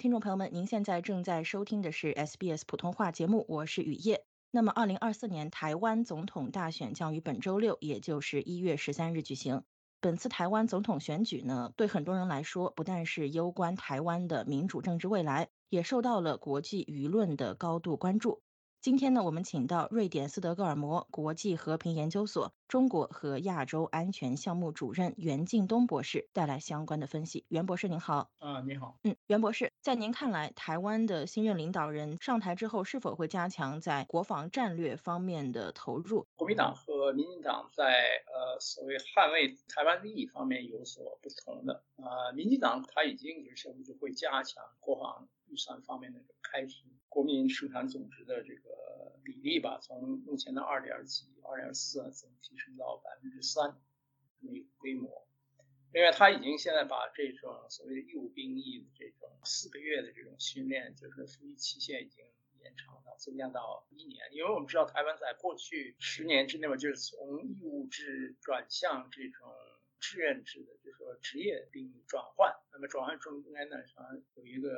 听众朋友们，您现在正在收听的是 SBS 普通话节目，我是雨夜。那么，二零二四年台湾总统大选将于本周六，也就是一月十三日举行。本次台湾总统选举呢，对很多人来说，不但是攸关台湾的民主政治未来，也受到了国际舆论的高度关注。今天呢，我们请到瑞典斯德哥尔摩国际和平研究所中国和亚洲安全项目主任袁敬东博士带来相关的分析。袁博士您好。啊，您好。嗯，袁博士，在您看来，台湾的新任领导人上台之后，是否会加强在国防战略方面的投入？国民党和民进党在呃所谓捍卫台湾利益方面有所不同的啊，民进党他已经就是就会加强国防预算方面的开支。国民生产总值的这个比例吧，从目前的二点几、二点四，怎么提升到百分之三这么一个规模？另外，他已经现在把这种所谓的义务兵役的这种四个月的这种训练，就是服役期限已经延长到增加到一年。因为我们知道，台湾在过去十年之内嘛，就是从义务制转向这种。志愿制的，就是说职业兵转换，那么转换中间呢，啊有一个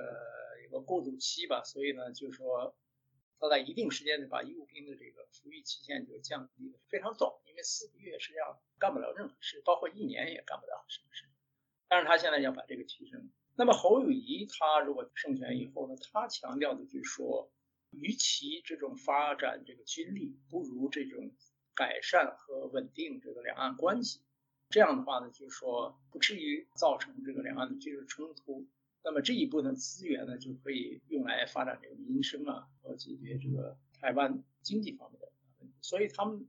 过渡期吧，所以呢，就是说他在一定时间内把义务兵的这个服役期限就降低的非常短，因为四个月实际上干不了任何事，包括一年也干不了什么事。但是他现在要把这个提升。那么侯友谊他如果胜选以后呢，他强调的就是说，与其这种发展这个军力，不如这种改善和稳定这个两岸关系。这样的话呢，就是说不至于造成这个两岸的军事冲突。那么这一部分资源呢，就可以用来发展这个民生啊，和解决这个台湾经济方面的问题。所以他们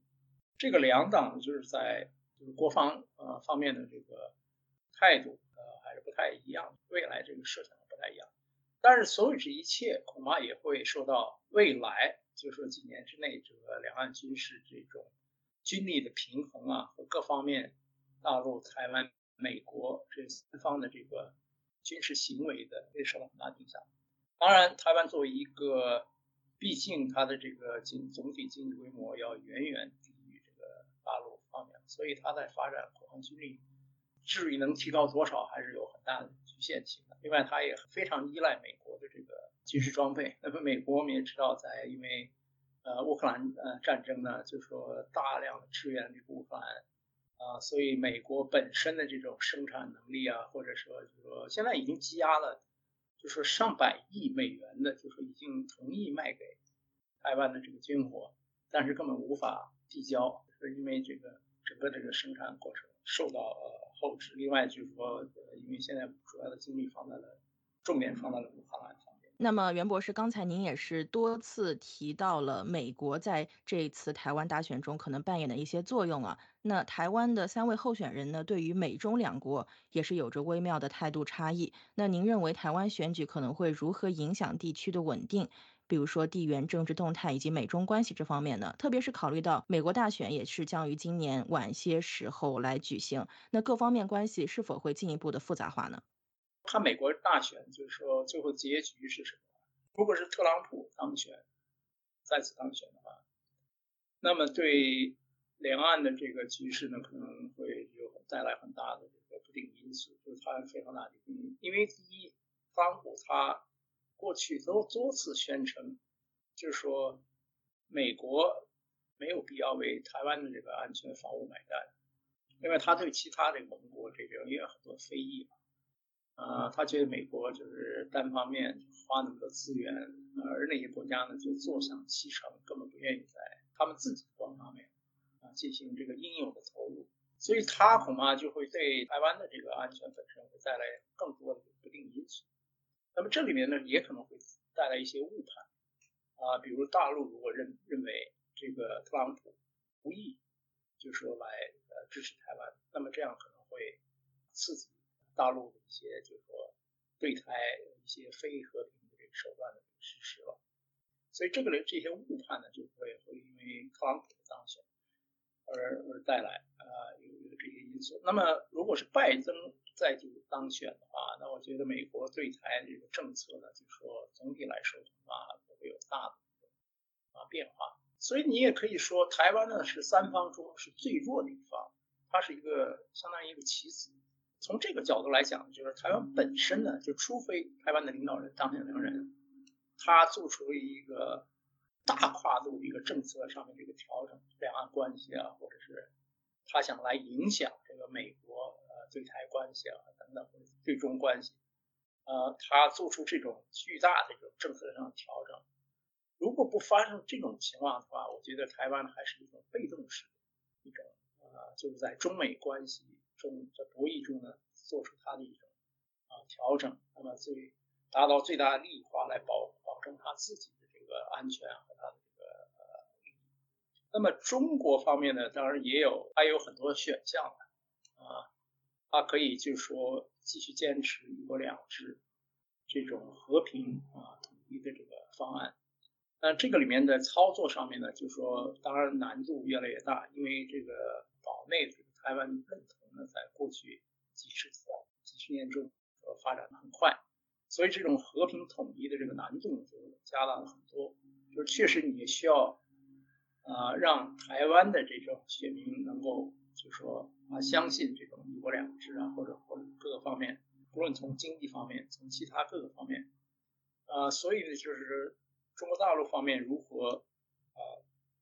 这个两党就是在就是国防呃方面的这个态度呃还是不太一样，未来这个设想不太一样。但是所有这一切恐怕也会受到未来就是说几年之内这个两岸军事这种军力的平衡啊和各方面。大陆、台湾、美国这三方的这个军事行为的也受到很大影响。当然，台湾作为一个，毕竟它的这个经总体经济规模要远远低于这个大陆方面，所以它在发展国防军力，至于能提高多少，还是有很大的局限性的。另外，它也非常依赖美国的这个军事装备。那么，美国我们也知道，在因为呃乌克兰呃战争呢，就说大量的支援这个乌克兰。啊，所以美国本身的这种生产能力啊，或者说就是说现在已经积压了，就说上百亿美元的，就说已经同意卖给台湾的这个军火，但是根本无法递交，是因为这个整个这个生产过程受到呃后置。另外就是说，因为现在主要的精力放在了重点放在了乌克兰上。那么，袁博士，刚才您也是多次提到了美国在这一次台湾大选中可能扮演的一些作用啊。那台湾的三位候选人呢，对于美中两国也是有着微妙的态度差异。那您认为台湾选举可能会如何影响地区的稳定？比如说地缘政治动态以及美中关系这方面呢？特别是考虑到美国大选也是将于今年晚些时候来举行，那各方面关系是否会进一步的复杂化呢？看美国大选，就是说最后结局是什么？如果是特朗普当选，再次当选的话，那么对两岸的这个局势呢，可能会有带来很大的这个不定因素，就是它非常大的不定。因为第一，特朗普他过去都多次宣称，就是说美国没有必要为台湾的这个安全防务买单，因为他对其他的盟国这边也有很多非议嘛。啊，他觉得美国就是单方面花那么多资源，而那些国家呢就坐享其成，根本不愿意在他们自己的方面啊进行这个应有的投入，所以他恐怕就会对台湾的这个安全本身会带来更多的不定因素。那么这里面呢也可能会带来一些误判啊，比如大陆如果认认为这个特朗普无意就说来呃支持台湾，那么这样可能会刺激。大陆的一些，就是说对台一些非和平的这个手段的实施了，所以这个人这些误判呢，就会会因为特朗普的当选而而带来啊有有这些因素。那么如果是拜登再就当选的话，那我觉得美国对台这个政策呢，就说总体来说啊不会有大的啊变化。所以你也可以说，台湾呢是三方中是最弱的一方，它是一个相当于一个棋子。从这个角度来讲，就是台湾本身呢，就除非台湾的领导人当选良人，他做出了一个大跨度的一个政策上面的一个调整，两岸关系啊，或者是他想来影响这个美国呃对台关系啊等等对中关系，呃，他做出这种巨大的这种政策上的调整。如果不发生这种情况的话，我觉得台湾还是一种被动式的一种，呃，就是在中美关系中在博弈中呢，做出它的一种啊调整，那么最达到最大利益化来保保证他自己的这个安全和他的这个呃。那么中国方面呢，当然也有还有很多选项的啊，它可以就是说继续坚持一国两制这种和平啊统一的这个方案。那这个里面的操作上面呢，就是说当然难度越来越大，因为这个岛内这个台湾认同呢，在过去几十几十年中呃发展的很快，所以这种和平统一的这个难度就加大了很多。就是确实你需要啊让台湾的这种选民能够就说啊相信这种一国两制啊，或者或者各个方面，不论从经济方面，从其他各个方面，啊，所以呢就是。中国大陆方面如何啊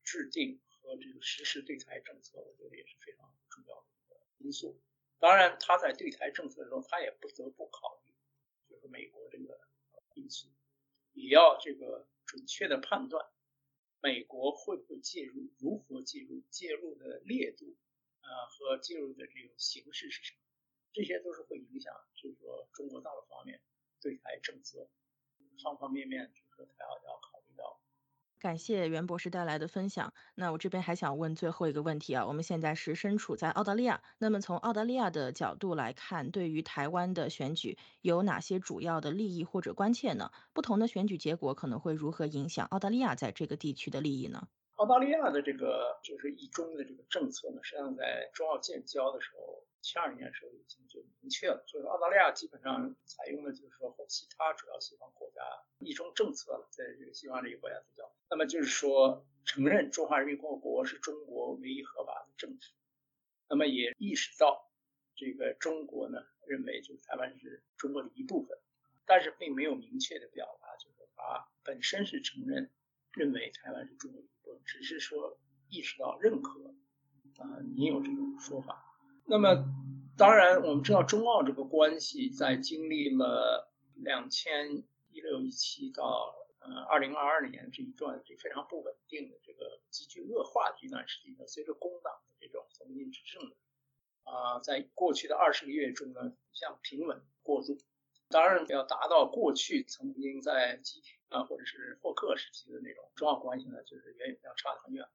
制定和这个实施对台政策，我觉得也是非常重要的一个因素。当然，他在对台政策中，他也不得不考虑就是美国这个因素，也要这个准确的判断美国会不会介入，如何介入，介入的烈度啊和介入的这种形式是什么，这些都是会影响，就是说中国大陆方面对台政策方方面面。就是说他要要考虑到。感谢袁博士带来的分享。那我这边还想问最后一个问题啊，我们现在是身处在澳大利亚，那么从澳大利亚的角度来看，对于台湾的选举有哪些主要的利益或者关切呢？不同的选举结果可能会如何影响澳大利亚在这个地区的利益呢？澳大利亚的这个就是一中的这个政策呢，实际上在中澳建交的时候。七二年的时候已经就明确了，就是澳大利亚基本上采用的就是说和其他主要西方国家一中政策了，在这个西方这个国家比较，那么就是说承认中华人民共和国是中国唯一合法的政府，那么也意识到这个中国呢认为就是台湾是中国的一部分，但是并没有明确的表达就是它本身是承认认为台湾是中国的一部分，只是说意识到认可啊，你有这种说法。那么，当然，我们知道中澳这个关系在经历了两千一六一七到呃二零二二年这一段这非常不稳定的这个急剧恶化的一段时期呢，随着工党的这种重新执政啊，在过去的二十个月中呢，向平稳过渡。当然，要达到过去曾经在集体啊或者是霍克时期的那种中澳关系呢，就是远远要差得很远。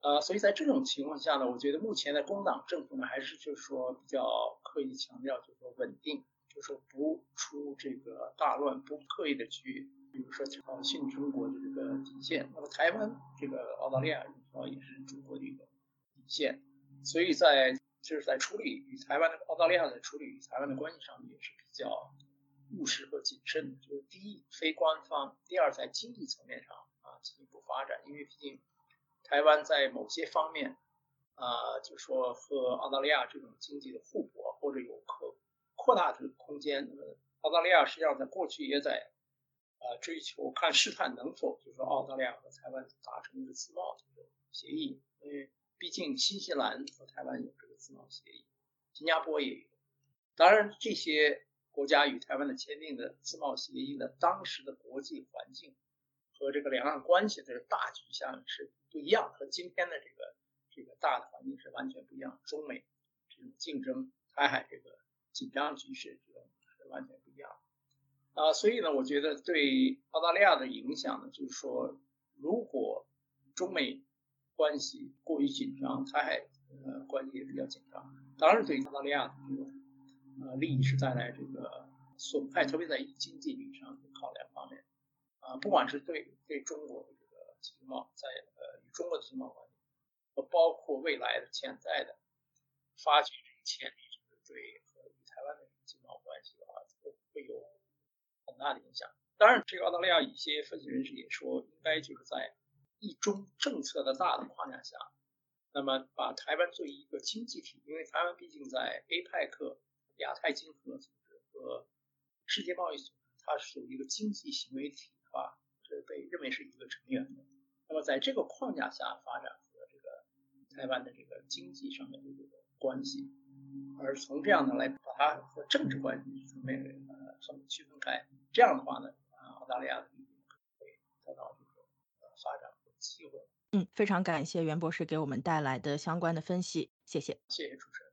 呃，所以在这种情况下呢，我觉得目前的工党政府呢，还是就是说比较刻意强调，就是说稳定，就是说不出这个大乱，不刻意的去，比如说挑衅中国的这个底线。那么台湾这个澳大利亚啊，也是中国的一个底线。所以在就是在处理与台湾的澳大利亚的处理与台湾的关系上面，也是比较务实和谨慎的。就是第一，非官方；第二，在经济层面上啊进一步发展，因为毕竟。台湾在某些方面，啊，就说和澳大利亚这种经济的互补，或者有可扩大的空间。那么澳大利亚实际上在过去也在，呃，追求看试探能否，就说澳大利亚和台湾达成一个自贸这个协议。因为毕竟新西兰和台湾有这个自贸协议，新加坡也有。当然，这些国家与台湾的签订的自贸协议呢，当时的国际环境。和这个两岸关系的大局下是不一样，和今天的这个这个大的环境是完全不一样。中美这种竞争，台海这个紧张局势，这种是完全不一样。啊，所以呢，我觉得对澳大利亚的影响呢，就是说，如果中美关系过于紧张，台海呃关系也比较紧张，当然对澳大利亚的这种呃利益是带来这个损害，特别在经济利益上的考量方面。啊，不管是对对中国的这个经贸，在呃与中国的经贸关系，和包括未来的潜在的发掘这个潜力，就是对和与台湾的经贸关系的话，都会有很大的影响。当然，这个澳大利亚一些分析人士也说，应该就是在一中政策的大的框架下，那么把台湾作为一个经济体，因为台湾毕竟在 APEC 亚太经合组织和世界贸易组织，它属于一个经济行为体啊，是被认为是一个成员的。那么在这个框架下发展和这个台湾的这个经济上面的这个关系，而从这样的来把它和政治关系层面呃稍微区分开，这样的话呢，啊，澳大利亚的会得到这个发展和机会。嗯，非常感谢袁博士给我们带来的相关的分析，谢谢。谢谢主持人。